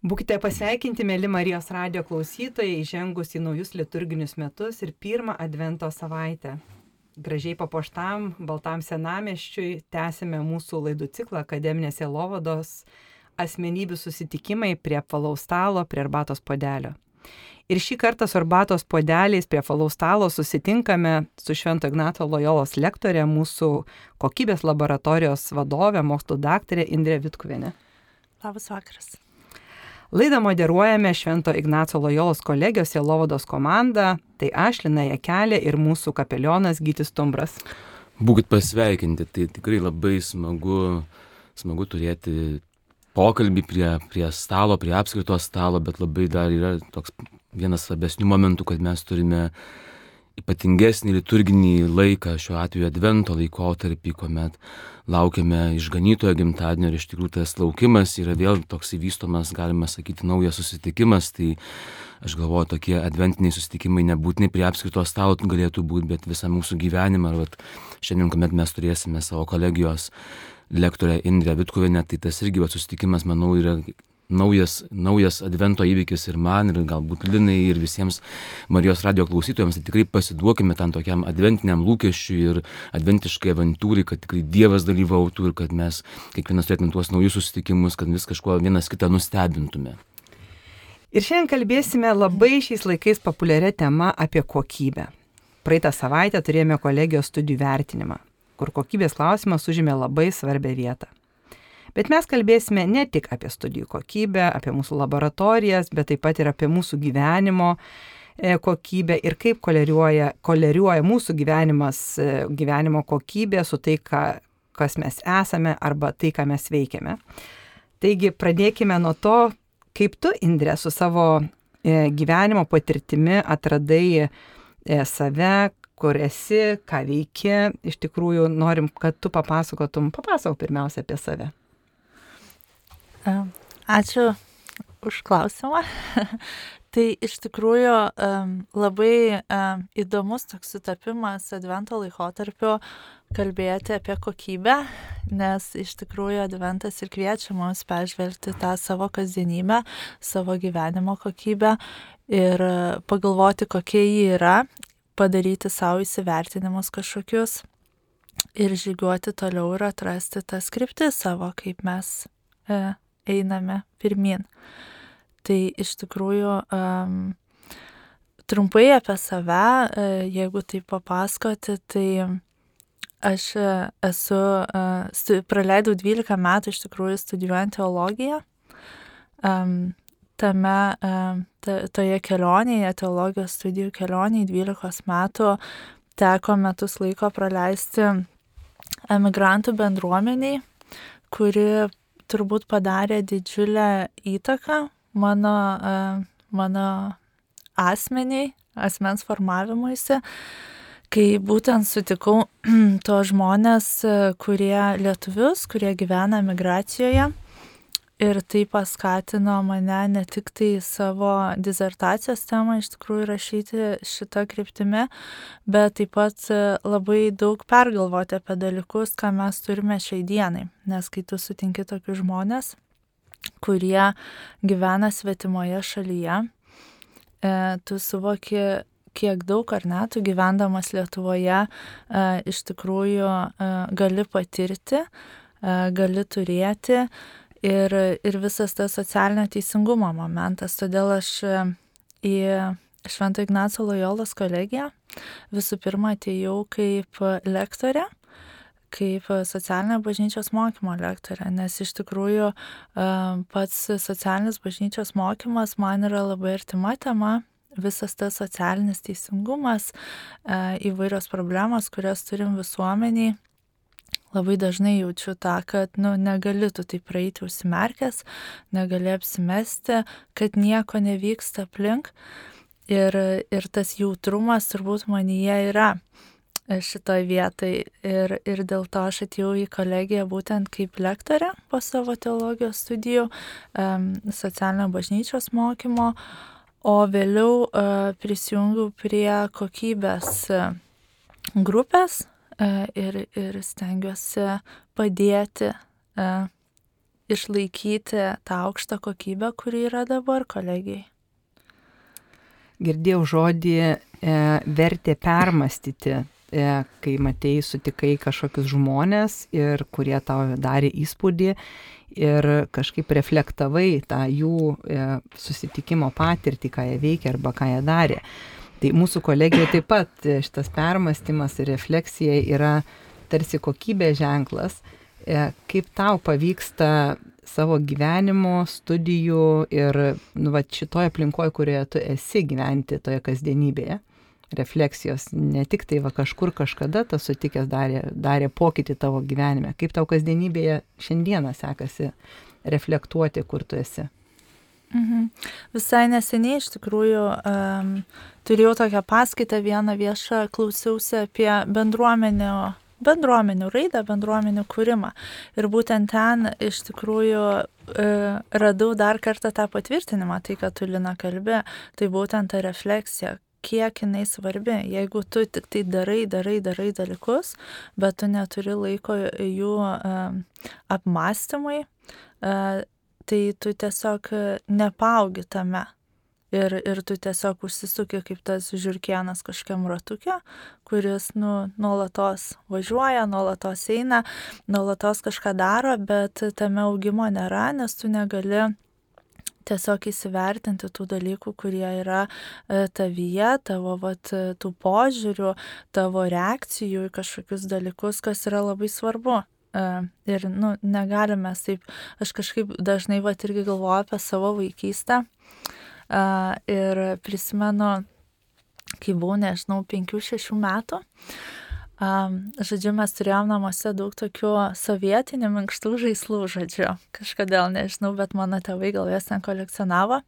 Būkite pasveikinti, mėly Marijos radio klausytojai, įžengus į naujus liturginius metus ir pirmą Advento savaitę. Gražiai papuoštam Baltam senameščiui tęsime mūsų laidų ciklą Akademinėse Lovados asmenybių susitikimai prie apvalaus stalo, prie arbatos podelio. Ir šį kartą su arbatos podeliais prie apvalaus stalo susitinkame su Švento Ignato Lojolos lektorė, mūsų kokybės laboratorijos vadovė, mokslo daktarė Indrė Vitkuvienė. Labas vakaras. Laidą moderuojame Švento Ignaco Lojolos kolegijos Jelovados komanda, tai aš Lina Jekelė ir mūsų kapelionas Gytis Tumbras. Būkit pasveikinti, tai tikrai labai smagu, smagu turėti pokalbį prie, prie stalo, prie apskrito stalo, bet labai dar yra toks vienas svarbesnių momentų, kad mes turime ypatingesnį liturginį laiką, šiuo atveju advento laikotarpį, kuomet laukiame išganytojo gimtadienio ir iš tikrųjų tas laukimas yra vėl toks įvystomas, galima sakyti, naujas susitikimas, tai aš galvoju, tokie adventiniai susitikimai nebūtinai prie apskrito stalo galėtų būti, bet visą mūsų gyvenimą, vat, šiandien, kuomet mes turėsime savo kolegijos lektorę Indrę Vitkuvinę, tai tas irgi vat, susitikimas, manau, yra naujas, naujas advento įvykis ir man, ir galbūt Linai, ir visiems Marijos radio klausytojams. Tai tikrai pasiduokime tam tokiam adventiniam lūkesčiui ir adventiškai avantūrai, kad tikrai Dievas dalyvautų ir kad mes kiekvienas turėtume tuos naujus susitikimus, kad vis kažkuo vienas kitą nustebintume. Ir šiandien kalbėsime labai šiais laikais populiaria tema apie kokybę. Praeitą savaitę turėjome kolegijos studijų vertinimą, kur kokybės klausimas užėmė labai svarbę vietą. Bet mes kalbėsime ne tik apie studijų kokybę, apie mūsų laboratorijas, bet taip pat ir apie mūsų gyvenimo e, kokybę ir kaip koleriuoja, koleriuoja mūsų gyvenimas, e, gyvenimo kokybė su tai, ką, kas mes esame arba tai, ką mes veikiame. Taigi pradėkime nuo to, kaip tu, Indrė, su savo e, gyvenimo patirtimi atradai save, kur esi, ką veiki. Iš tikrųjų, norim, kad tu papasakotum, papasakok pirmiausia apie save. Ačiū už klausimą. tai iš tikrųjų labai įdomus toks sutapimas advento laikotarpio kalbėti apie kokybę, nes iš tikrųjų adventas ir kviečia mus peržvelgti tą savo kasdienybę, savo gyvenimo kokybę ir pagalvoti, kokia ji yra, padaryti savo įsivertinimus kažkokius ir žygiuoti toliau ir atrasti tas kryptis savo, kaip mes e, einame pirmin. Tai iš tikrųjų um, trumpai apie save, e, jeigu tai papasakoti, tai aš esu, uh, praleidau 12 metų iš tikrųjų studijuojant teologiją. Um, tame, ta, toje kelionėje, teologijos studijų kelionėje 12 metų teko metus laiko praleisti emigrantų bendruomeniai, kuri turbūt padarė didžiulę įtaką mano, e, mano asmeniai, asmens formavimuisi, kai būtent sutikau to žmonės, e, kurie lietuvius, kurie gyvena migracijoje Ir tai paskatino mane ne tik tai savo disertacijos temą iš tikrųjų rašyti šitą kryptimį, bet taip pat e, labai daug pergalvoti apie dalykus, ką mes turime šiai dienai. Nes kai tu sutinki tokius žmonės, kurie gyvena svetimoje šalyje, e, tu suvoki, kiek daug ar ne, tu gyvendamas Lietuvoje e, iš tikrųjų gali patirti, gali turėti ir, ir visas tas socialinio teisingumo momentas. Todėl aš e, į Švento Ignaco Lojolos kolegiją visų pirma atėjau kaip lektorė kaip socialinio bažnyčios mokymo lektorė, nes iš tikrųjų e, pats socialinis bažnyčios mokymas man yra labai artima tema, visas tas socialinis teisingumas, e, įvairios problemos, kurias turim visuomeniai labai dažnai jaučiu tą, kad nu, negali tu tai praeiti užsimerkęs, negali apsimesti, kad nieko nevyksta aplink. Ir, ir tas jautrumas turbūt manyje yra šitoje vietoje. Ir, ir dėl to aš atėjau į kolegiją būtent kaip lektorė po savo teologijos studijų, um, socialinio bažnyčios mokymo, o vėliau uh, prisijungiau prie kokybės grupės, E, ir, ir stengiuosi padėti e, išlaikyti tą aukštą kokybę, kuri yra dabar kolegijai. Girdėjau žodį e, vertė permastyti, e, kai matei, sutikai kažkokius žmonės ir kurie tau darė įspūdį ir kažkaip reflektavai tą jų e, susitikimo patirtį, ką jie veikia arba ką jie darė. Tai mūsų kolegijoje taip pat e, šitas permastymas ir refleksija yra tarsi kokybės ženklas. E, kaip tau pavyksta savo gyvenimo, studijų ir nu, va, šitoje aplinkoje, kurioje tu esi gyventi toje kasdienybėje, refleksijos, ne tik tai va kažkur kažkada tas sutikęs darė, darė pokytį tavo gyvenime, kaip tau kasdienybėje šiandieną sekasi reflektuoti, kur tu esi. Mhm. Visai neseniai iš tikrųjų um, turėjau tokią paskaitą vieną viešą, klausiausi apie bendruomenę bendruomenių raidą, bendruomenių kūrimą. Ir būtent ten iš tikrųjų e, radau dar kartą tą patvirtinimą, tai kad tu Lina kalbė, tai būtent ta refleksija, kiek jinai svarbi. Jeigu tu tik tai darai, darai, darai dalykus, bet tu neturi laiko jų uh, apmąstymui, uh, tai tu tiesiog nepaugi tame ir, ir tu tiesiog užsisuki kaip tas žiūrkienas kažkiam ratukė, kuris nu, nuolatos važiuoja, nuolatos eina, nuolatos kažką daro, bet tame augimo nėra, nes tu negali tiesiog įsivertinti tų dalykų, kurie yra e, tavyje, tavo vat, tų požiūrių, tavo reakcijų į kažkokius dalykus, kas yra labai svarbu. E, ir, nu, negalime taip, aš kažkaip dažnai vat irgi galvoju apie savo vaikystę. Uh, Ir prisimenu, kai buvau, nežinau, 5-6 metų, žodžiu, mes turėjom namuose daug tokių sovietinių minkštų žaislų, žodžiu. Kažkodėl nežinau, bet mano tėvai gal jas ten kolekcionavo.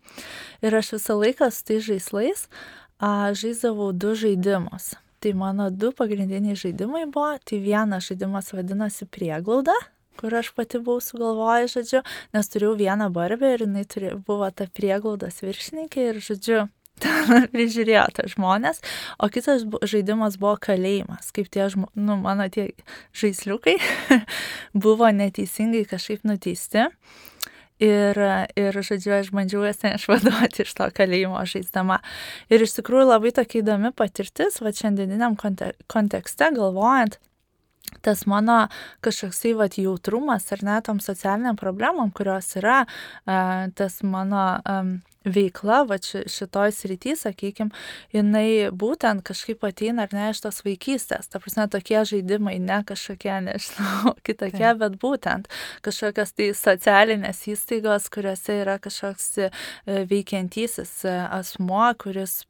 Ir aš visą laiką su tais žaislais žaisdavau du žaidimus. Tai mano du pagrindiniai žaidimai buvo, tai vienas žaidimas vadinosi prieglauda, kur aš pati buvau sugalvojęs, žodžiu, nes turėjau vieną barbę ir jinai turė, buvo ta prieglaudos viršininkė ir, žodžiu, ten prižiūrėjo tą žmonės, o kitas žaidimas buvo kalėjimas, kaip tie, žmo, nu, mano tie žaisliukai buvo neteisingai kažkaip nuteisti. Ir, ir, žodžiu, aš bandžiau jas išvaduoti iš to kalėjimo žaisdama. Ir iš tikrųjų labai tokia įdomi patirtis, va šiandieniniam konte kontekste, galvojant, tas mano kažkoksai vat jautrumas ar ne tom socialiniam problemom, kurios yra, tas mano veikla, va šitoj srity, sakykim, jinai būtent kažkaip ateina ar ne iš tos vaikystės. Ta prasme, tokie žaidimai, ne kažkokie, nežinau, kitokie, tai. bet būtent kažkokios tai socialinės įstaigos, kuriuose yra kažkoks e, veikiantysis e, asmuo, kuris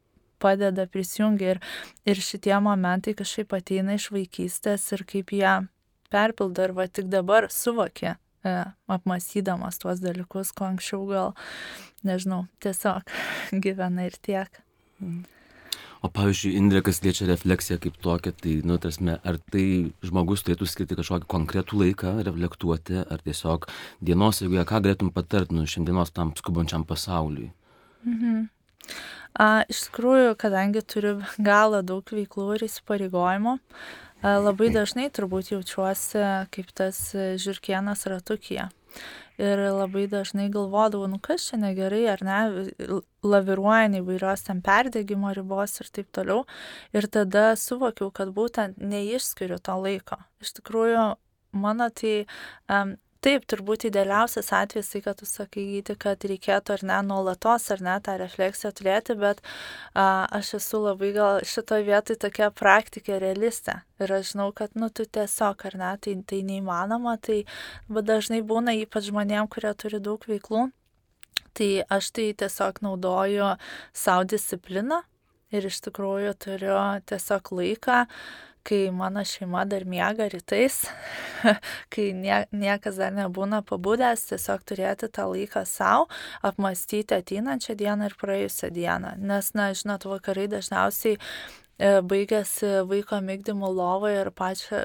padeda, prisijungia ir, ir šitie momentai kažkaip ateina iš vaikystės ir kaip jie perpildo ir va tik dabar suvokia, e, apmasydamas tuos dalykus, ko anksčiau gal, nežinau, tiesiog gyvena ir tiek. Mm. O pavyzdžiui, Indrė, kas liečia refleksiją kaip tokią, tai, nu, tarsi, ar tai žmogus turėtų skirti kažkokį konkretų laiką reflektuoti, ar tiesiog dienos, jeigu ką galėtum patart, nu, šiandienos tam skubančiam pasauliui? Mhm. A, iš tikrųjų, kadangi turiu galą daug veiklų ir įsipareigojimų, a, labai dažnai turbūt jaučiuosi kaip tas žirkienas ratukyje. Ir labai dažnai galvodavau, nu kas čia negerai ar ne, laviruojant įvairios ten perdėgymo ribos ir taip toliau. Ir tada suvokiau, kad būtent neišskiriu to laiko. Iš tikrųjų, mano tai um, Taip, turbūt idealiausias atvejis, tai kad tu sakai, gyti, kad reikėtų ar ne nuolatos, ar ne tą refleksiją turėti, bet a, aš esu labai gal šitoje vietoje tokia praktikė, realistė. Ir aš žinau, kad, nu, tu tiesiog, ar ne, tai, tai neįmanoma, tai dažnai būna ypač žmonėm, kurie turi daug veiklų. Tai aš tai tiesiog naudoju savo discipliną ir iš tikrųjų turiu tiesiog laiką kai mano šeima dar miega rytais, kai nie, niekas dar nebūna pabudęs, tiesiog turėti tą laiką savo, apmastyti ateinančią dieną ir praėjusią dieną. Nes, na, žinot, vakarai dažniausiai baigėsi vaiko mygdymo lovoje ir pačia,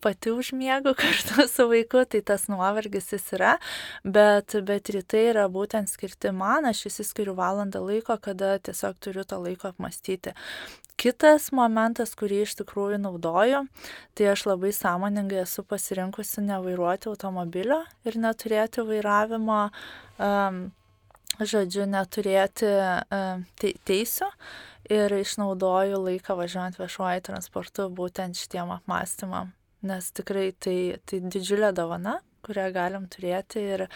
pati užmiegu kartu su vaiku, tai tas nuovargis jis yra, bet, bet rytai yra būtent skirti man, aš įsiskiriu valandą laiko, kada tiesiog turiu to laiko apmastyti. Kitas momentas, kurį iš tikrųjų naudoju, tai aš labai sąmoningai esu pasirinkusi nevairuoti automobilio ir neturėti vairavimo um, žodžiu, neturėti e, teisų ir išnaudoju laiką važiuojant viešuoju transportu būtent šitiem apmąstymam, nes tikrai tai, tai didžiulė dovana kurią galim turėti ir,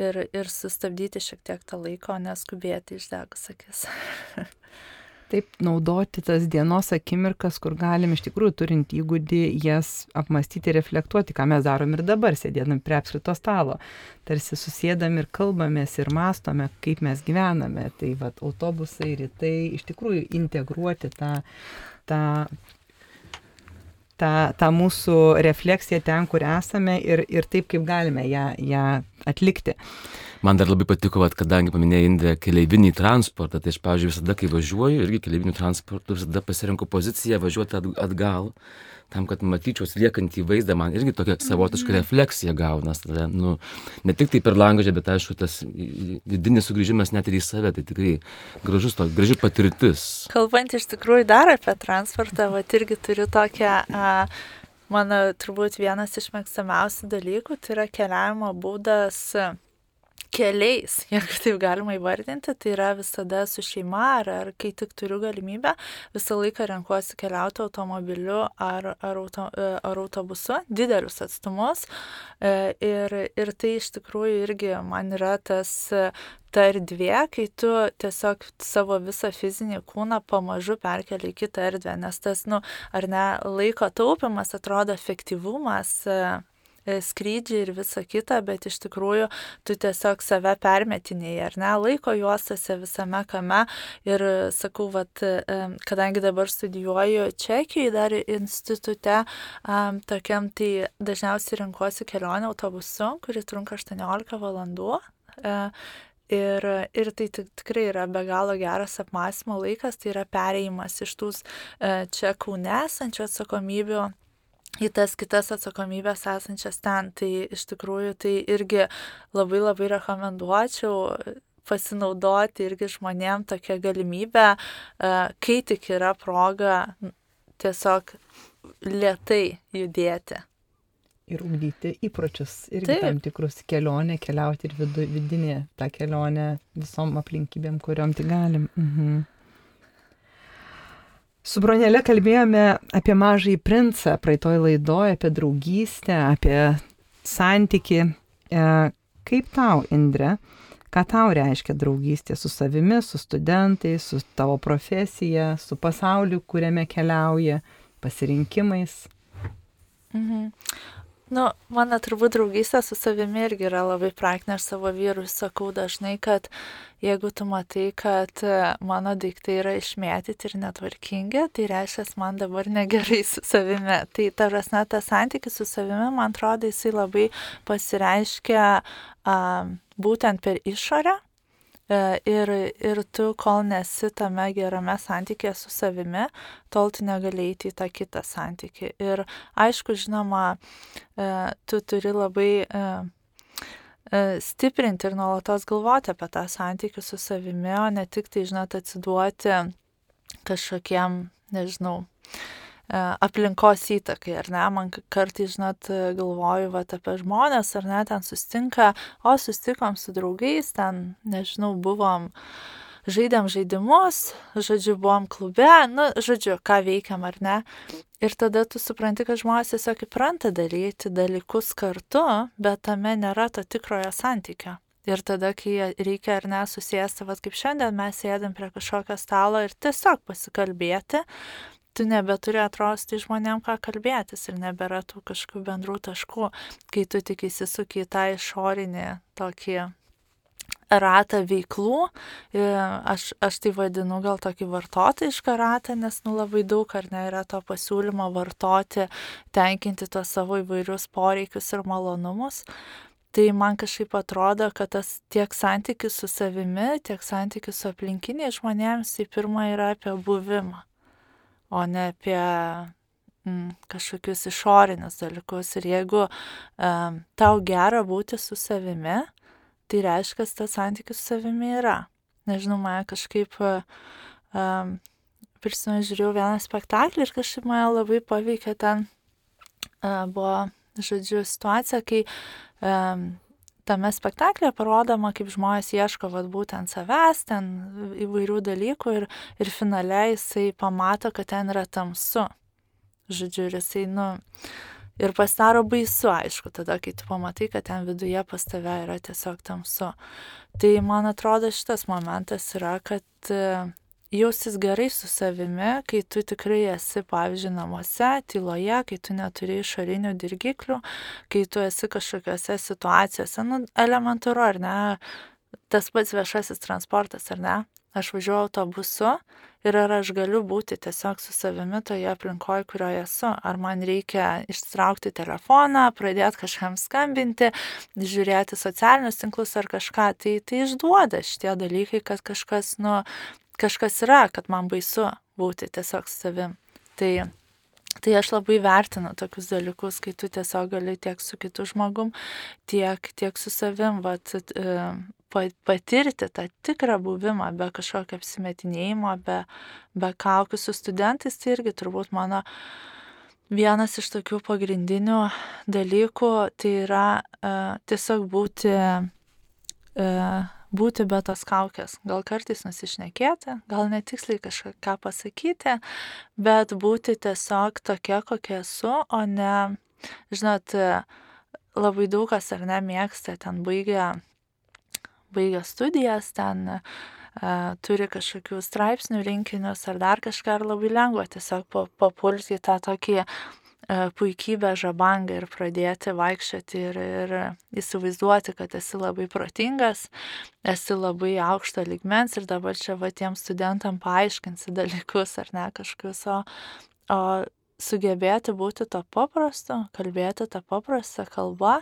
ir, ir sustabdyti šiek tiek tą laiką, o neskubėti išdegus akis. taip naudoti tas dienos akimirkas, kur galim iš tikrųjų turint įgūdį jas apmastyti, reflektuoti, ką mes darom ir dabar, sėdėdami prie apskrito stalo. Tarsi susėdam ir kalbamės ir mastome, kaip mes gyvename. Tai vad autobusai, rytai, iš tikrųjų integruoti tą, tą tą, tą mūsų refleksiją ten, kur esame ir, ir taip, kaip galime ją, ją atlikti. Man dar labai patiko, kad kadangi paminėjai Indrė keleivinį transportą, tai aš, pavyzdžiui, visada, kai važiuoju, irgi keleivinių transportų, visada pasirenku poziciją važiuoti atgal, tam, kad matyčiau liekantį vaizdą, man irgi tokia savotiška mhm. refleksija gaunas. Tada, nu, ne tik tai per langą, bet aišku, tas vidinis sugrįžimas net ir į save, tai tikrai gražus, to, graži patirtis. Kalbant iš tikrųjų dar apie transportą, va irgi turiu tokią... Uh, Mano turbūt vienas iš mėgstamiausių dalykų tai yra keliavimo būdas keliais, jeigu taip galima įvardinti, tai yra visada su šeima ar, ar kai tik turiu galimybę, visą laiką renkuosi keliauti automobiliu ar, ar, auto, e, ar autobusu, didelius atstumus. E, ir, ir tai iš tikrųjų irgi man yra tas ta erdvė, kai tu tiesiog savo visą fizinį kūną pamažu perkeli į kitą erdvę, nes tas, nu, ar ne, laiko taupimas atrodo efektyvumas E, skrydžiai ir visa kita, bet iš tikrųjų tu tiesiog save permetinėjai, ar ne, laiko juostose visame kame. Ir sakau, vat, e, kadangi dabar studijuoju Čekijoje dar institute, tokiam tai dažniausiai renkuosi kelionę autobusu, kuri trunka 18 valandų. E, ir, ir tai tikrai yra be galo geras apmąstymo laikas, tai yra pereimas iš tų čia kaune esančių atsakomybių į tas kitas atsakomybės esančias ten. Tai iš tikrųjų tai irgi labai labai rekomenduočiau pasinaudoti irgi žmonėm tokią galimybę, e, kai tik yra proga tiesiog lietai judėti. Ir ugdyti įpročius Taip. tam tikrus kelionę, keliauti ir vidu, vidinė tą kelionę visom aplinkybėm, kuriuom tik galim. Mhm. Su Bronelė kalbėjome apie mažąjį princą praeitoj laidoje, apie draugystę, apie santyki. E, kaip tau, Indre, ką tau reiškia draugystė su savimi, su studentais, su tavo profesija, su pasauliu, kuriame keliauja, pasirinkimais? Mhm. Nu, mano turbūt draugystė su savimi irgi yra labai praktinė. Aš savo vyrui sakau dažnai, kad jeigu tu matai, kad e, mano daiktai yra išmėtyti ir netvarkingi, tai reiškia, man dabar negerai su savimi. Tai tarasne, tas santykis su savimi, man atrodo, jisai labai pasireiškia um, būtent per išorę ir, ir tu, kol nesi tame gerame santykėje su savimi, tol tu negali eiti į tą kitą santykį. Ir aišku, žinoma, e, tu turi labai e, stiprinti ir nuolatos galvoti apie tą santykių su savimi, o ne tik tai, žinot, atsiduoti kažkokiem, nežinau, E, aplinkos įtakai, ar ne, man kartais, žinot, galvoju vat, apie žmonės, ar ne, ten sustinka, o sustikom su draugais, ten, nežinau, buvom, žaidėm žaidimus, žodžiu, buvom klube, nu, žodžiu, ką veikiam ar ne. Ir tada tu supranti, kad žmonės tiesiog įpranta daryti dalykus kartu, bet tame nėra to tikrojo santykio. Ir tada, kai reikia ar ne susėsti, vad kaip šiandien mes sėdėm prie kažkokio stalo ir tiesiog pasikalbėti, tu nebeturi atrosti žmonėm ką kalbėtis ir nebėra tų kažkokių bendrų taškų, kai tu tik įsisuki į tą išorinį tokį ratą veiklų, aš, aš tai vadinu gal tokį vartotojišką ratą, nes nu labai daug ar ne yra to pasiūlymo vartoti, tenkinti tos savo įvairius poreikius ir malonumus. Tai man kažkaip atrodo, kad tas tiek santykis su savimi, tiek santykis su aplinkiniais žmonėms, tai pirma yra apie buvimą o ne apie mm, kažkokius išorinius dalykus. Ir jeigu um, tau gera būti su savimi, tai reiškia, tas santykis su savimi yra. Nežinau, mane kažkaip um, prisimenu, žiūrėjau vieną spektaklį ir kažkaip mane labai paveikė ten uh, buvo, žodžiu, situacija, kai um, tame spektaklėje parodoma, kaip žmonės ieško vat, būtent savęs, ten įvairių dalykų ir, ir finale jisai pamato, kad ten yra tamsu. Žodžiu, ir jisai, nu, ir pasidaro baisu, aišku, tada, kai tu pamatai, kad ten viduje pas tave yra tiesiog tamsu. Tai man atrodo šitas momentas yra, kad jaustis gerai su savimi, kai tu tikrai esi, pavyzdžiui, namuose, tyloje, kai tu neturi išorinių dirgiklių, kai tu esi kažkokiose situacijose, nu, elementaru, ar ne, tas pats viešasis transportas, ar ne, aš važiuoju autobusu ir ar aš galiu būti tiesiog su savimi toje aplinkoje, kurioje esu, ar man reikia ištraukti telefoną, pradėti kažkam skambinti, žiūrėti socialinius tinklus ar kažką, tai tai išduoda šitie dalykai, kad kažkas, nu, kažkas yra, kad man baisu būti tiesiog savim. Tai, tai aš labai vertinu tokius dalykus, kai tu tiesiog gali tiek su kitu žmogum, tiek, tiek su savim vat, e, patirti tą tikrą buvimą be kažkokio apsimetinėjimo, be, be kaukių su studentais, tai irgi turbūt mano vienas iš tokių pagrindinių dalykų, tai yra uh, tiesiog būti uh, būti be tos kaukės. Gal kartais nusišnekėti, gal netiksliai kažką pasakyti, bet būti tiesiog tokia, kokia esu, o ne, žinot, labai daug kas ar ne mėgsta, ten baigia, baigia studijas, ten uh, turi kažkokių straipsnių rinkinius ar dar kažką, ar labai lengva tiesiog papulti tą tokį E, puikybę žabangą ir pradėti vaikščioti ir, ir įsivaizduoti, kad esi labai protingas, esi labai aukšto ligmens ir dabar čia va tiem studentam paaiškinsi dalykus ar ne kažkokius, o, o sugebėti būti to paprastu, kalbėti tą paprastą kalbą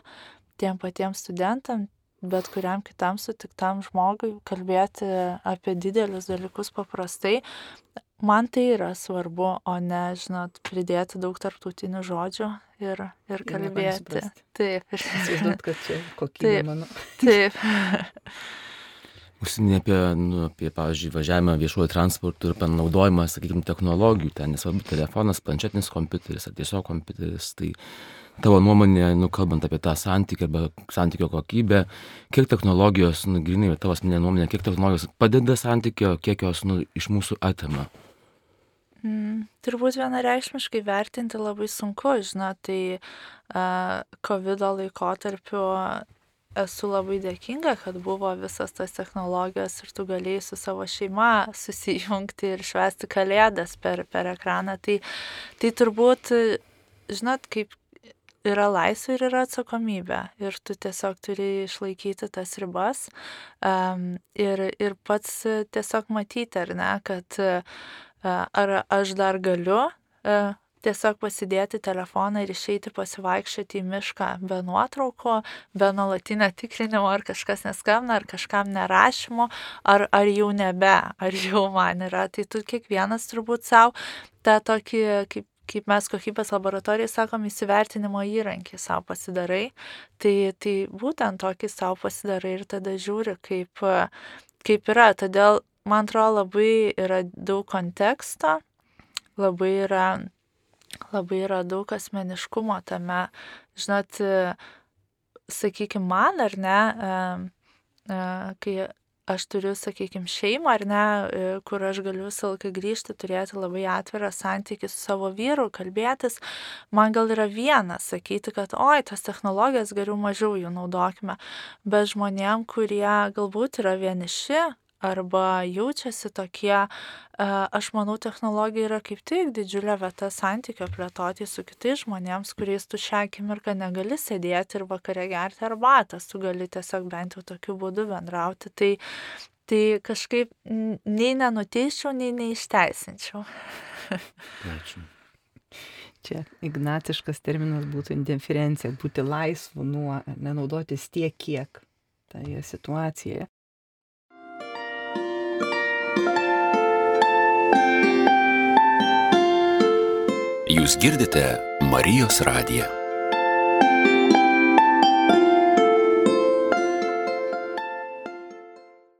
tiem patiems studentam, bet kuriam kitam sutiktam žmogui kalbėti apie didelius dalykus paprastai, man tai yra svarbu, o ne, žinot, pridėti daug tarptautinių žodžių ir, ir kalbėti. Taip. Ir įsivaizduot, kad čia kokybė taip, mano. Taip. Užsiminė apie, nu, apie, pavyzdžiui, važiavimą viešuoju transportu ir panaudojimą, sakykime, technologijų, ten nesvarbu telefonas, planšetinis kompiuteris ar tiesiog kompiuteris. Tai tavo nuomonė, nu, kalbant apie tą santykį arba santykio kokybę, kiek technologijos, nu, grinai, tavo asmeninė nuomonė, kiek technologijos padeda santykio, kiek jos, nu, iš mūsų atima? Mm, turbūt vienareikšmiškai vertinti labai sunku, žinot, tai uh, COVID laikotarpiu esu labai dėkinga, kad buvo visas tas technologijos ir tu galėjai su savo šeima susijungti ir švesti kalėdas per, per ekraną. Tai, tai turbūt, žinot, kaip yra laisvė ir yra atsakomybė. Ir tu tiesiog turi išlaikyti tas ribas um, ir, ir pats tiesiog matyti, ar ne, kad uh, ar aš dar galiu tiesiog pasidėti telefoną ir išeiti pasivaikščioti į mišką be nuotraukų, be nuolatinio tikrinimo, ar kažkas neskambina, ar kažkam nerašymo, ar, ar jau nebe, ar jau man yra. Tai tu kiekvienas turbūt savo tą tokį, kaip, kaip mes kokybės laboratorijai sakom, įsivertinimo įrankį savo pasidarai. Tai, tai būtent tokį savo pasidarai ir tada žiūri, kaip, kaip yra. Todėl man atrodo, labai yra daug konteksto, labai yra, labai yra daug asmeniškumo tame. Žinot, sakykime, man ar ne, kai aš turiu, sakykime, šeimą ar ne, kur aš galiu visą laiką grįžti, turėti labai atvirą santykį su savo vyru, kalbėtis, man gal yra viena sakyti, kad oi, tas technologijas geriau mažiau jų naudokime, bet žmonėm, kurie galbūt yra vieniši arba jaučiasi tokie, e, aš manau, technologija yra kaip tik didžiulė vieta santykio plėtoti su kitais žmonėms, kuriais tu šią akimirką negali sėdėti ir vakare gerti arbatas, tu gali tiesiog bent jau tokiu būdu bendrauti. Tai, tai kažkaip nei nenuteiščiau, nei neišteisinčiau. Ačiū. Čia ignaciškas terminas būtų indiferencija, būti laisvu nuo, nenaudotis tiek, kiek toje situacijoje. Jūs girdite Marijos radiją.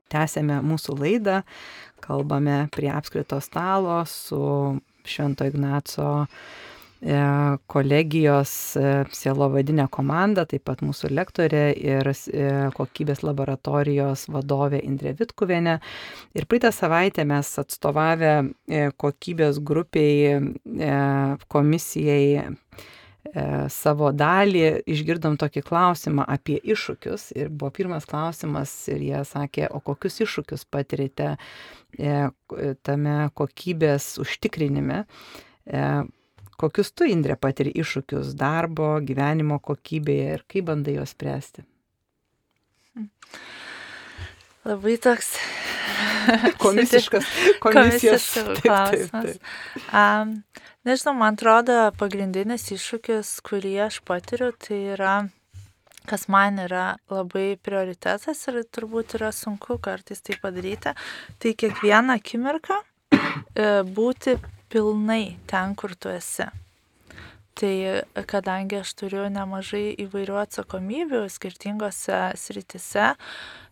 Tęsėme mūsų laidą, kalbame prie apskrito stalo su Švento Ignaco kolegijos e, sielovadinė komanda, taip pat mūsų lektorė ir e, kokybės laboratorijos vadovė Indrė Vitkuvienė. Ir praeitą savaitę mes atstovavę kokybės grupiai komisijai savo dalį išgirdom tokį klausimą apie iššūkius ir buvo pirmas klausimas ir jie sakė, o kokius iššūkius patirite tame kokybės užtikrinime. Kokius tu, Indrė, patiri iššūkius darbo, gyvenimo kokybėje ir kaip bandai juos spręsti? Labai toks komisiškas komisijos klausimas. Um, nežinau, man atrodo, pagrindinis iššūkis, kurį aš patiriu, tai yra, kas man yra labai prioritetas ir turbūt yra sunku kartais tai padaryti, tai kiekvieną akimirką e, būti pilnai ten, kur tu esi. Tai kadangi aš turiu nemažai įvairių atsakomybių skirtingose sritise,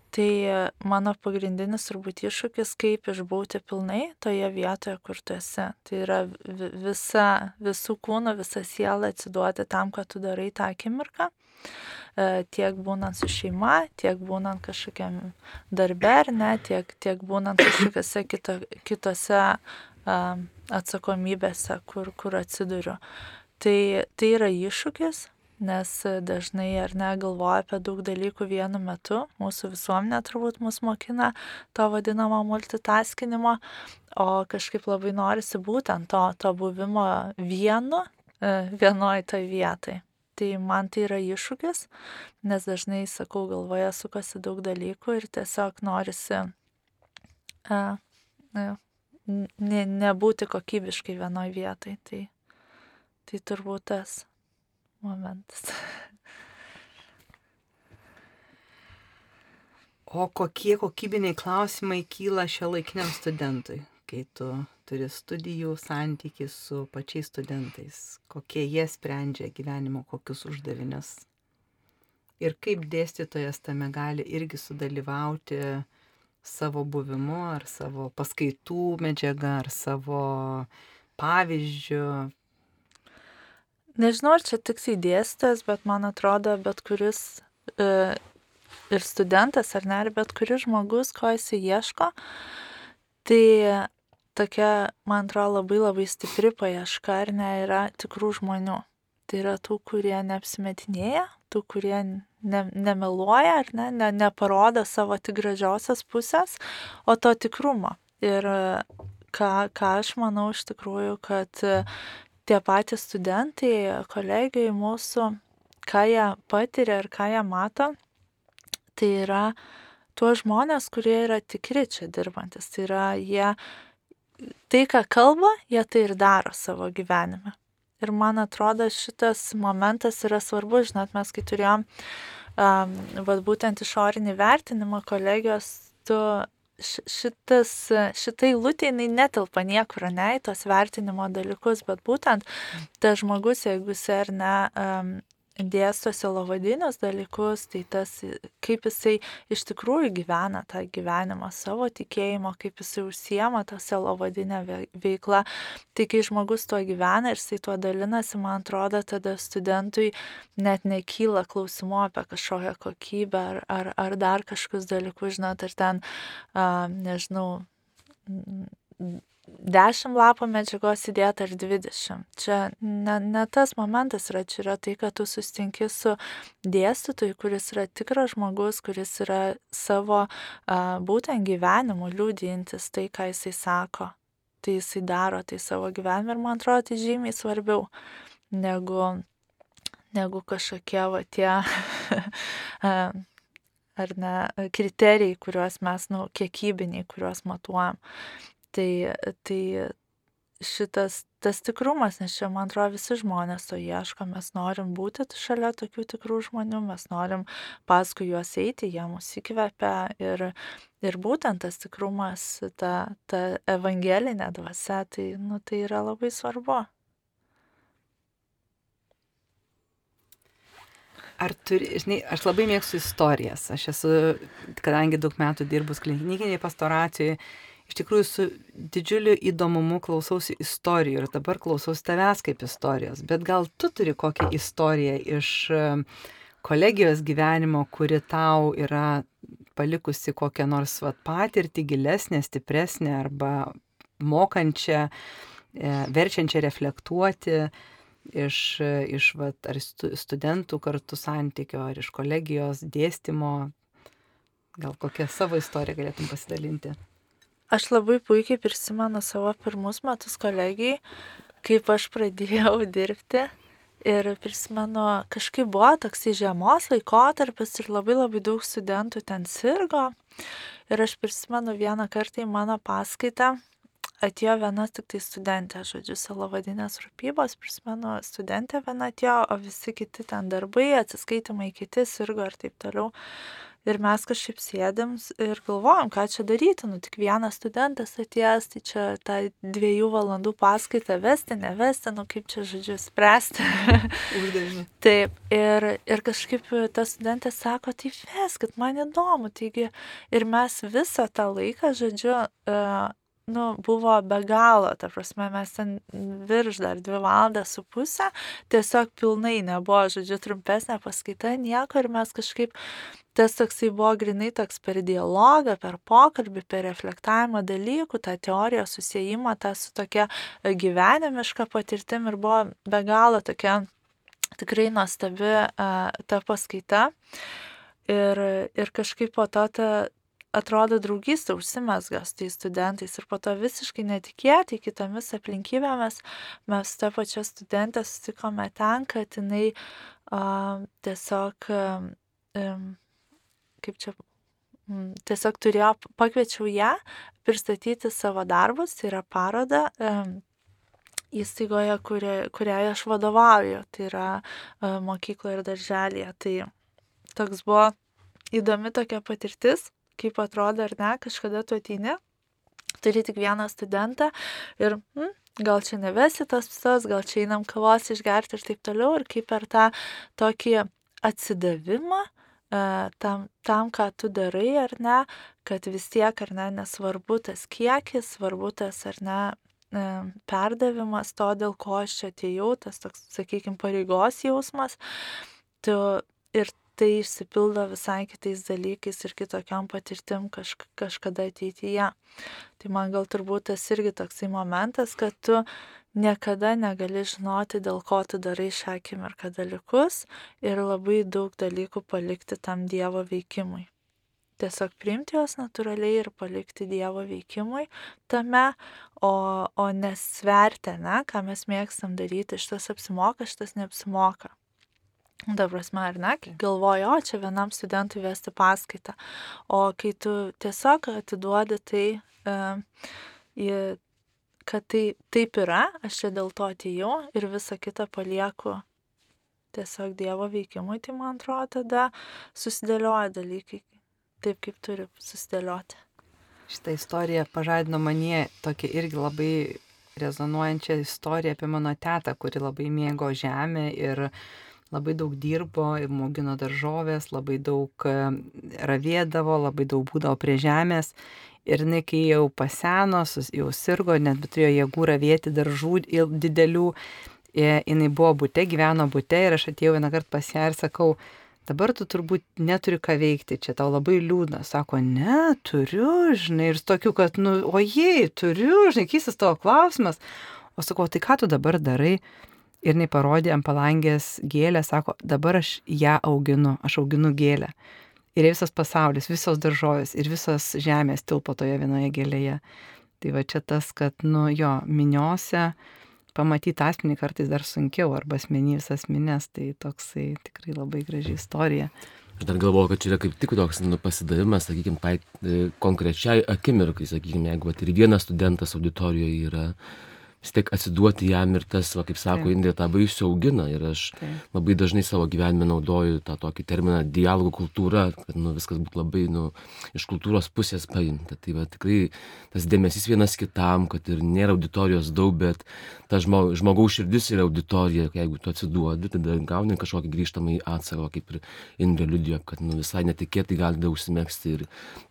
Tai mano pagrindinis turbūt iššūkis, kaip išbūti pilnai toje vietoje, kur tu esi. Tai yra visa, visų kūnų, visa siela atsiduoti tam, ką tu darai tą akimirką. E, tiek būnant su šeima, tiek būnant kažkokiam darbe ar ne, tiek, tiek būnant kažkokiose kito, kitose atsakomybėse, kur, kur atsiduriu. Tai, tai yra iššūkis, nes dažnai ar ne galvoja apie daug dalykų vienu metu. Mūsų visuomenė turbūt mus mokina to vadinamo multitaskinimo, o kažkaip labai norisi būtent to, to buvimo vienu, e, vienoj toj vietai. Tai man tai yra iššūkis, nes dažnai, sakau, galvoje sukasi daug dalykų ir tiesiog norisi uh, uh, ne, nebūti kokybiškai vienoj vietai. Tai, tai turbūt tas momentas. O kokie kokybiniai klausimai kyla šio laikiniam studentui, kai tu turi studijų santykių su pačiais studentais, kokie jie sprendžia gyvenimo kokius uždavinius. Ir kaip dėstytojas tame gali irgi sudalyvauti savo buvimu, ar savo paskaitų medžiaga, ar savo pavyzdžių, Nežinau, ar čia tiksliai dėstytas, bet man atrodo, bet kuris e, ir studentas, ar ne, ir bet kuris žmogus, ko jis ieško, tai tokia, man atrodo, labai labai stipri paieška, ar ne, yra tikrų žmonių. Tai yra tų, kurie neapsimetinėja, tų, kurie ne, nemeluoja, ar ne, ne, neparodo savo tik gražiosios pusės, o to tikrumo. Ir ką, ką aš manau iš tikrųjų, kad tie patys studentai, kolegijai mūsų, ką jie patiria ir ką jie mato, tai yra tuos žmonės, kurie yra tikri čia dirbantis. Tai yra jie, tai ką kalba, jie tai ir daro savo gyvenime. Ir man atrodo, šitas momentas yra svarbus, žinot, mes kai turėjom, um, vad būtent išorinį vertinimą kolegijos, tu šitas, šitai lūtė, jinai netelpa niekur, ne, į tos vertinimo dalykus, bet būtent tas žmogus, jeigu jis ar ne um, dėsto silovadinius dalykus, tai tas, kaip jisai iš tikrųjų gyvena tą gyvenimą savo tikėjimo, kaip jisai užsiema tą silovadinę veiklą. Tai kai žmogus tuo gyvena ir jisai tuo dalinasi, man atrodo, tada studentui net nekyla klausimų apie kažkokią kokybę ar, ar, ar dar kažkokius dalykus, žinot, ar ten, uh, nežinau, 10 lapų medžiagos įdėta ar 20. Čia ne, ne tas momentas yra, čia yra tai, kad tu sustinki su dėstytoju, kuris yra tikras žmogus, kuris yra savo a, būtent gyvenimu liūdintis tai, ką jisai sako. Tai jisai daro tai savo gyvenime ir man atrodo, tai žymiai svarbiau negu, negu kažkokie va tie ar ne kriterijai, kuriuos mes, nu, kiekybiniai, kuriuos matuojam tai, tai šitas tas tikrumas, nes čia, man atrodo, visi žmonės to ieško, mes norim būti šalia tokių tikrų žmonių, mes norim paskui juos eiti, jie mus įkvepia. Ir, ir būtent tas tikrumas, ta, ta evangelinė dvasia, tai, nu, tai yra labai svarbu. Ar turi, žinai, aš labai mėgstu istorijas, aš esu, kadangi daug metų dirbus klinikiniai pastoracijai, iš tikrųjų su didžiuliu įdomumu klausausi istorijų ir dabar klausausi tavęs kaip istorijos. Bet gal tu turi kokią istoriją iš e, kolegijos gyvenimo, kuri tau yra palikusi kokią nors vat, patirtį gilesnę, stipresnę arba mokančią, e, verčiančią reflektuoti iš, iš vat, ar studentų kartu santykio, ar iš kolegijos dėstymo. Gal kokią savo istoriją galėtum pasidalinti? Aš labai puikiai prisimenu savo pirmus metus kolegijai, kaip aš pradėjau dirbti. Ir prisimenu, kažkaip buvo toksai žiemos laikotarpis ir labai labai daug studentų ten sirgo. Ir aš prisimenu vieną kartą į mano paskaitą, atėjo viena tik tai studentė, žodžiu, salavadinės rūpybos, prisimenu, studentė viena atėjo, o visi kiti ten darbai, atsiskaitimai kiti sirgo ir taip toliau. Ir mes kažkaip sėdėm ir galvojom, ką čia daryti, nu tik vienas studentas atėjęs, tai čia tą dviejų valandų paskaitą vesti, nevesti, nu kaip čia, žodžiu, spręsti. Uždavinį. Taip, ir, ir kažkaip ta studentė sako, tai veskit, man įdomu, taigi ir mes visą tą laiką, žodžiu, uh, nu, buvo be galo, ta prasme, mes ten virš dar dvi valandas su pusę, tiesiog pilnai nebuvo, žodžiu, trumpesnė paskaita, nieko ir mes kažkaip, tas toksai buvo grinai toks per dialogą, per pokalbį, per reflektavimą dalykų, tą teoriją susijimą, tą su tokia gyvenimiška patirtim ir buvo be galo tokia tikrai nuostabi uh, ta paskaita. Ir, ir kažkaip po to ta, atrodo draugystė užsimesga su tais studentais ir po to visiškai netikėtai kitomis aplinkybėmis mes tą pačią studentę susitikome ten, kad jinai a, tiesiog, a, kaip čia, m, tiesiog turėjo, pakviečiau ją pristatyti savo darbus, tai yra paroda. A, įstaigoje, kuria, kuriai aš vadovauju, tai yra mokykloje ir darželėje. Tai toks buvo įdomi tokia patirtis kaip atrodo ar ne, kažkada tu ateini, turi tik vieną studentą ir hm, gal čia nevesi tos visos, gal čia einam kavos išgerti ir taip toliau, ir kaip per tą tokį atsidavimą e, tam, tam, ką tu darai ar ne, kad vis tiek ar ne, nesvarbu tas kiekis, svarbu tas ar ne e, perdavimas to, dėl ko aš čia atėjau, tas toks, sakykime, pareigos jausmas. Tu ir tai išsipildo visai kitais dalykais ir kitokiam patirtim kaž, kažkada ateityje. Tai man gal turbūt tas irgi toksai momentas, kad tu niekada negali žinoti, dėl ko tu darai šią akimirką dalykus ir labai daug dalykų palikti tam Dievo veikimui. Tiesiog priimti juos natūraliai ir palikti Dievo veikimui tame, o, o nesverti, ne, ką mes mėgstam daryti, šitas apsimoka, šitas neapsimoka. Ta prasme, ar ne, kai galvoju, o čia vienam studentui vesti paskaitą, o kai tu tiesiog atiduodi tai, e, kad tai taip yra, aš čia dėl to atėjau ir visą kitą palieku tiesiog Dievo veikimui, tai man atrodo, tada susidėlioja dalykai taip, kaip turi susidėlioti. Šitą istoriją pažadino manie tokia irgi labai rezonuojančią istoriją apie mano tetą, kuri labai mėgo žemę ir uh, labai daug dirbo, augino daržovės, labai daug e, ravėdavo, labai daug būdavo prie žemės. Ir jinai, kai jau paseno, jau sirgo, net turėjo jėgų ravėti daržų didelių, e, jinai buvo būte, gyveno būte ir aš atėjau vieną kartą pas ją ir sakau, dabar tu turbūt neturi ką veikti, čia tau labai liūdna. Sako, ne, turiu, žinai, ir tokiu, kad, nu, ojei, turiu, žinai, keistas tavo klausimas. O sakau, tai ką tu dabar darai? Ir jinai parodė ant palangės gėlę, sako, dabar aš ją auginu, aš auginu gėlę. Ir visas pasaulis, visos daržovės ir visos žemės tilpo toje vienoje gėlėje. Tai va čia tas, kad, nu jo, miniose pamatyti asmenį kartais dar sunkiau, arba asmenys asmenės, tai toksai tikrai labai graži istorija. Aš dar galvoju, kad čia yra kaip tik toks nu, pasidavimas, sakykime, tai e, konkrečiai akimirkai, sakykime, jeigu vat, ir vienas studentas auditorijoje yra, vis tiek atsiduoti jam ir tas, va, kaip sako. Indija, tą vaisių augina. Ir aš Taip. labai dažnai savo gyvenime naudoju tą tokį terminą dialogų kultūra, kad nu, viskas būtų labai nu, iš kultūros pusės paimta. Tai va, tikrai tas dėmesys vienas kitam, kad ir nėra auditorijos daug, bet ta žmo, žmogaus širdis yra auditorija, jeigu tu atsiduodi, tada gauni kažkokį grįžtamą į atsarą, kaip ir Indrė liudijo, kad nu, visai netikėtai gali daug užsimėgsti ir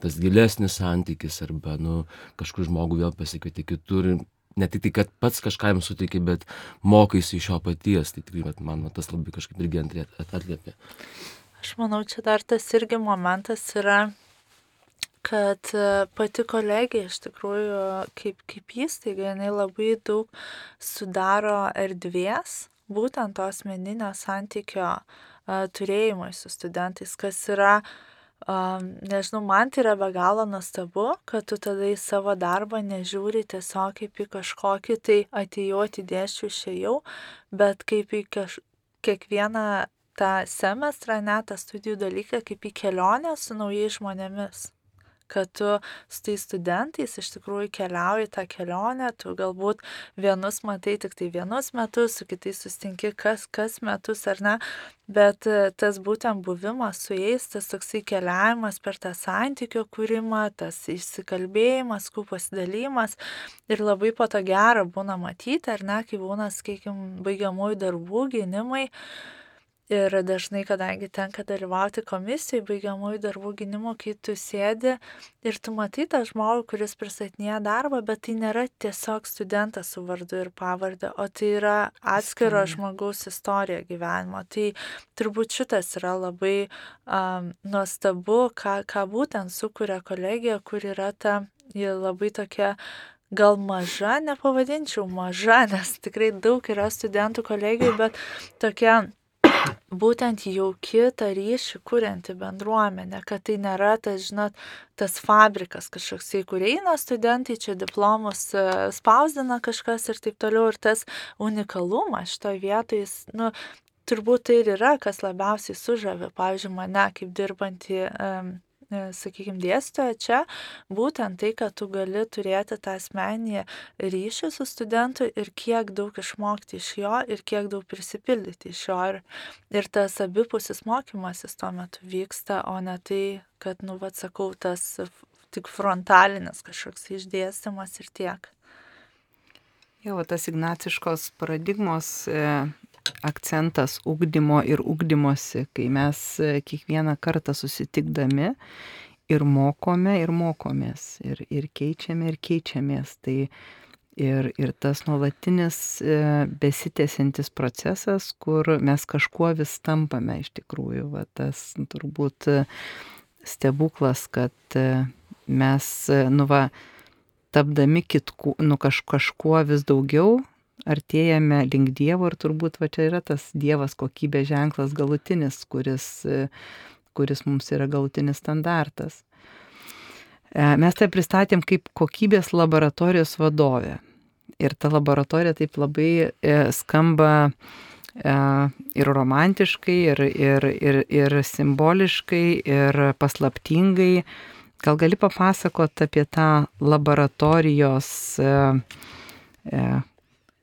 tas gilesnis santykis arba nu, kažkur žmogų vėl pasikvieti kitur. ir Ne tik tai, kad pats kažką jam suteikia, bet mokaisi iš jo paties. Tai tikrai, man tas labai kažkaip irgi atliepia. Aš manau, čia dar tas irgi momentas yra, kad e, pati kolegija iš tikrųjų kaip, kaip įstaiga, jinai labai daug sudaro erdvės, būtent to asmeninio santykio uh, turėjimui su studentais, kas yra Um, nežinau, man tai yra be galo nuostabu, kad tu tada į savo darbą nežiūri tiesiog kaip į kažkokį tai atėjau, atidėšiu, išėjau, bet kaip į kaž... kiekvieną tą semestrą, net tą studijų dalyką, kaip į kelionę su naujais žmonėmis kad tu su tais studentais iš tikrųjų keliauji tą kelionę, tu galbūt vienus matai tik tai vienus metus, su kitais sustinki kas, kas metus ar ne, bet e, tas būtent buvimas su jais, tas toksai keliavimas per tą santykio kūrimą, tas įsikalbėjimas, kų pasidalymas ir labai po to gera būna matyti, ar ne, kai būna, sakykime, baigiamųjų darbų, gynimai. Ir dažnai, kadangi tenka dalyvauti komisijoje baigiamųjų darbų gynimo, kai tu sėdi ir tu matai tą žmogų, kuris pristatinėja darbą, bet tai nėra tiesiog studentas su vardu ir pavardė, o tai yra atskiro žmogaus istorija gyvenimo. Tai turbūt šitas yra labai um, nuostabu, ką, ką būtent sukuria kolegija, kur yra ta, labai tokia gal maža, nepavadinčiau maža, nes tikrai daug yra studentų kolegijų, bet tokia būtent jauki tą ryšį kurianti bendruomenė, kad tai nėra tas, žinot, tas fabrikas kažkoksai, kur eina studentai, čia diplomus e, spausdina kažkas ir taip toliau. Ir tas unikalumas šitoje vietoje, nu, turbūt tai ir yra, kas labiausiai sužavė, pavyzdžiui, mane kaip dirbantį um, sakykime, dėstytoja čia, būtent tai, kad tu gali turėti tą asmenį ryšį su studentu ir kiek daug išmokti iš jo ir kiek daug prisipildyti iš jo. Ir, ir tas abipusis mokymasis tuo metu vyksta, o ne tai, kad, nu, vad sakau, tas tik frontalinis kažkoks išdėstymas ir tiek. Jau tas ignaciškos paradigmos e, akcentas ugdymo ir ugdymosi, kai mes e, kiekvieną kartą susitikdami ir mokome ir mokomės, ir, ir keičiame ir keičiamės. Tai ir, ir tas nuolatinis e, besitėsiantis procesas, kur mes kažkuo vis tampame iš tikrųjų. Va, tas turbūt e, stebuklas, kad mes, nu va, tapdami kitku, nu kaž, kažkuo vis daugiau, artėjame link Dievo ir turbūt va čia yra tas Dievas kokybės ženklas galutinis, kuris, kuris mums yra galutinis standartas. E, Mes tai pristatėm kaip kokybės laboratorijos vadovė. Ir ta laboratorija taip labai e, skamba e, ir romantiškai, ir, ir, ir, ir simboliškai, ir paslaptingai. Gal gali papasakot apie tą laboratorijos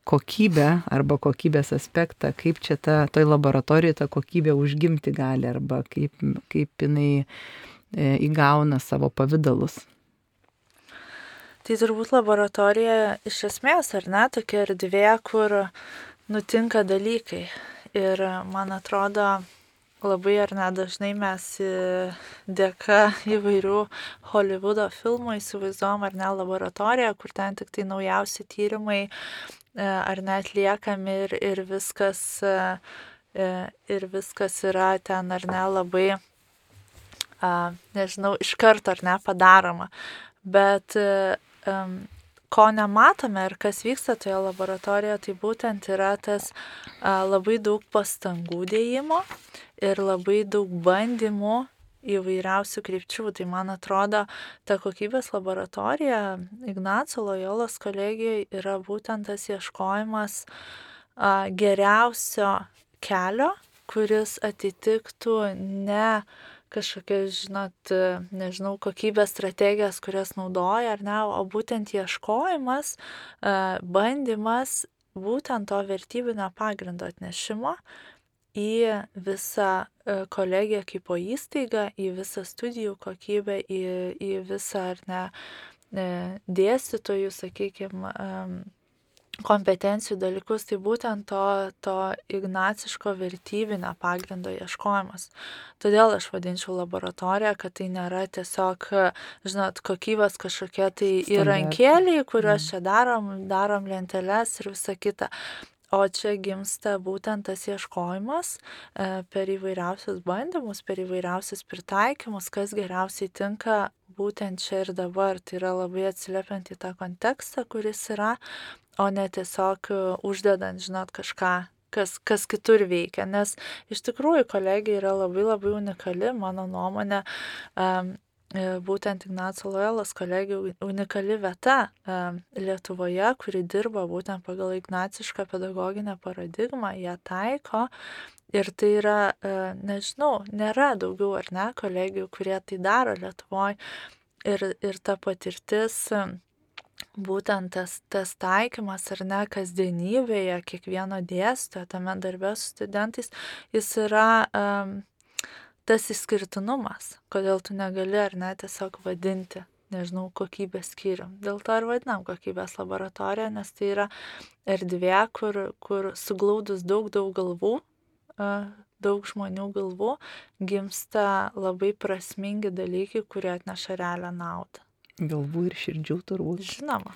kokybę arba kokybės aspektą, kaip čia ta, toj laboratorijoje ta kokybė užgimti gali arba kaip, kaip jinai e, įgauna savo pavydalus. Tai turbūt laboratorija iš esmės, ar ne, tokia erdvė, kur nutinka dalykai. Ir man atrodo, labai ar ne dažnai mes dėka įvairių Hollywoodo filmų įsivaizduom ar ne laboratoriją, kur ten tik tai naujausi tyrimai ar net atliekami ir, ir, viskas, e, ir viskas yra ten ar ne labai, nežinau, iš karto ar ne padaroma. Bet ko nematome ir kas vyksta toje laboratorijoje, tai būtent yra tas a, labai daug pastangų dėjimo ir labai daug bandymų įvairiausių krypčių. Tai man atrodo, ta kokybės laboratorija Ignaco Lojolos kolegijoje yra būtent tas ieškojimas a, geriausio kelio, kuris atitiktų ne kažkokias, žinot, nežinau, kokybės strategijas, kurias naudoja ar ne, o būtent ieškojimas, bandymas būtent to vertybinio pagrindo atnešimo į visą kolegiją kaip po įstaigą, į visą studijų kokybę, į, į visą ar ne dėstytojų, sakykime, kompetencijų dalykus, tai būtent to, to ignaciško vertybinio pagrindo ieškojimas. Todėl aš vadinčiau laboratoriją, kad tai nėra tiesiog, žinot, kokybės kažkokie tai įrankėliai, kuriuos mm. čia darom, darom lenteles ir visa kita. O čia gimsta būtent tas ieškojimas e, per įvairiausius bandymus, per įvairiausius pritaikymus, kas geriausiai tinka būtent čia ir dabar. Tai yra labai atsiliepiant į tą kontekstą, kuris yra, o ne tiesiog e, uždedant, žinot, kažką, kas, kas kitur veikia. Nes iš tikrųjų kolegija yra labai labai unikali, mano nuomonė. Um, būtent Ignaco Loyolas kolegijų unikali vieta Lietuvoje, kuri dirba būtent pagal ignacišką pedagoginę paradigmą, ją taiko. Ir tai yra, e, nežinau, nėra daugiau ar ne kolegijų, kurie tai daro Lietuvoje. Ir, ir ta patirtis būtent tas, tas taikymas ar ne kasdienybėje, kiekvieno dėstytojo tame darbe su studentais, jis yra um, tas išskirtinumas, kodėl tu negali ar ne tiesiog vadinti, nežinau, kokybės skyrium. Dėl to ir vadinam kokybės laboratoriją, nes tai yra erdvė, kur, kur suglaudus daug, daug galvų, uh, daug žmonių galvų, gimsta labai prasmingi dalykai, kurie atneša realią naudą. Galvų ir širdžių turbūt. Žinoma.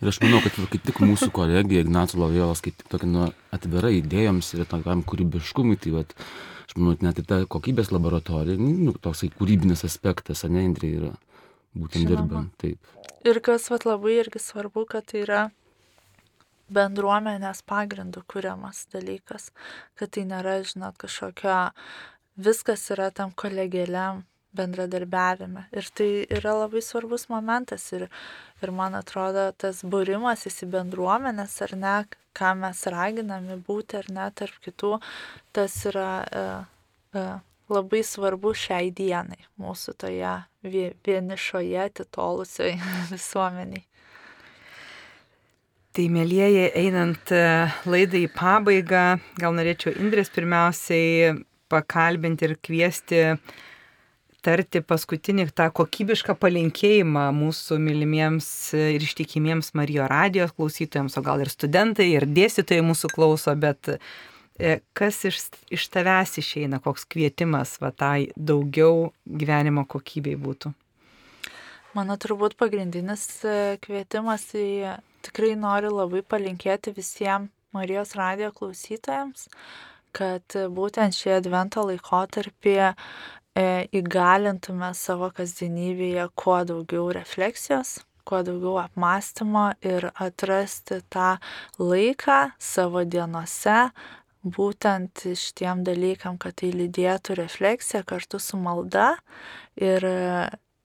ir aš manau, kad kaip tik mūsų kolegija Ignacio Lojolas kaip tik tokia nu, atvira idėjoms ir tokiam kūrybiškumui, tai vat, aš manau, net ir ta kokybės laboratorija, nu, toksai kūrybinis aspektas, ne, Indrė yra būtent Žinoma. dirbant. Taip. Ir kas vat, labai irgi svarbu, kad tai yra bendruomenės pagrindų kuriamas dalykas, kad tai nėra, žinot, kažkokio, viskas yra tam kolegialiam bendradarbiavime. Ir tai yra labai svarbus momentas. Ir, ir man atrodo, tas būrimas į bendruomenės ar ne, ką mes raginami būti ar ne tarp kitų, tas yra e, e, labai svarbu šiai dienai mūsų toje vienišoje, atitolusioje visuomeniai. Tai mėlyjeji, einant e, laidai į pabaigą, gal norėčiau Indrės pirmiausiai pakalbinti ir kviesti uh, tarti paskutinį tą kokybišką palinkėjimą mūsų mylimiems ir ištikimiems Marijo radijos klausytojams, o gal ir studentai, ir dėstytojai mūsų klauso, bet e, kas iš, iš tavęs išeina, koks kvietimas va tai daugiau gyvenimo kokybei būtų? Mano turbūt pagrindinis e, kvietimas, tai tikrai noriu labai palinkėti visiems Marijos radijo klausytojams, kad būtent šį advento laikotarpį E, įgalintume savo kasdienybėje kuo daugiau refleksijos, kuo daugiau apmąstymo ir atrasti tą laiką savo dienose, būtent šitiem dalykam, kad tai lydėtų refleksija kartu su malda ir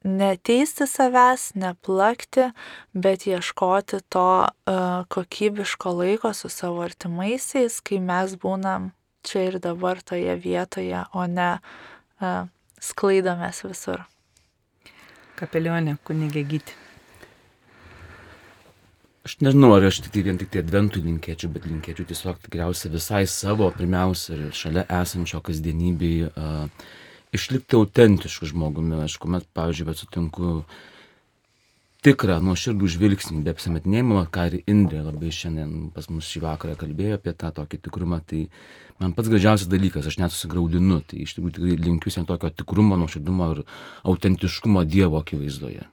neteisti savęs, neplakti, bet ieškoti to uh, kokybiško laiko su savo artimaisiais, kai mes būnam čia ir dabar toje vietoje, o ne uh, sklaidomės visur. Kapelionė, kunigė gyti. Aš nežinau, ar aš tik tai vien tik tai adventų linkėčiau, bet linkėčiau tiesiog tikriausiai visai savo, pirmiausia, ir šalia esančio kasdienybėje uh, išlikti autentišku žmogumi. Aš kuomet, pavyzdžiui, bet sutinku tikrą, nuoširdų žvilgsnį, be apsimetinėjimo, ką ir Indrė labai šiandien pas mus šį vakarą kalbėjo apie tą tokį tikrumą, tai man pats gražiausias dalykas, aš net susigraudinu, tai iš tikrųjų tikrai linkiu sen tokio tikrumo, nuoširdumo ir autentiškumo Dievo akivaizdoje.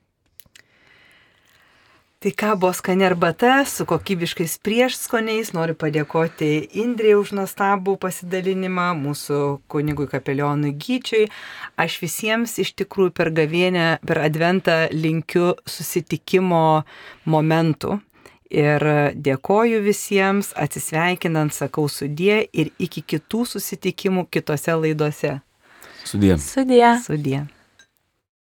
Tai ką buvo skani arbata su kokybiškais priešskoniais. Noriu padėkoti Indrė už nuostabų pasidalinimą, mūsų kunigui kapelionui Gyčiui. Aš visiems iš tikrųjų per gavienę, per adventą linkiu susitikimo momentų. Ir dėkoju visiems, atsisveikinant, sakau sudie ir iki kitų susitikimų kitose laidose. Sudie. Sudie. Sudie.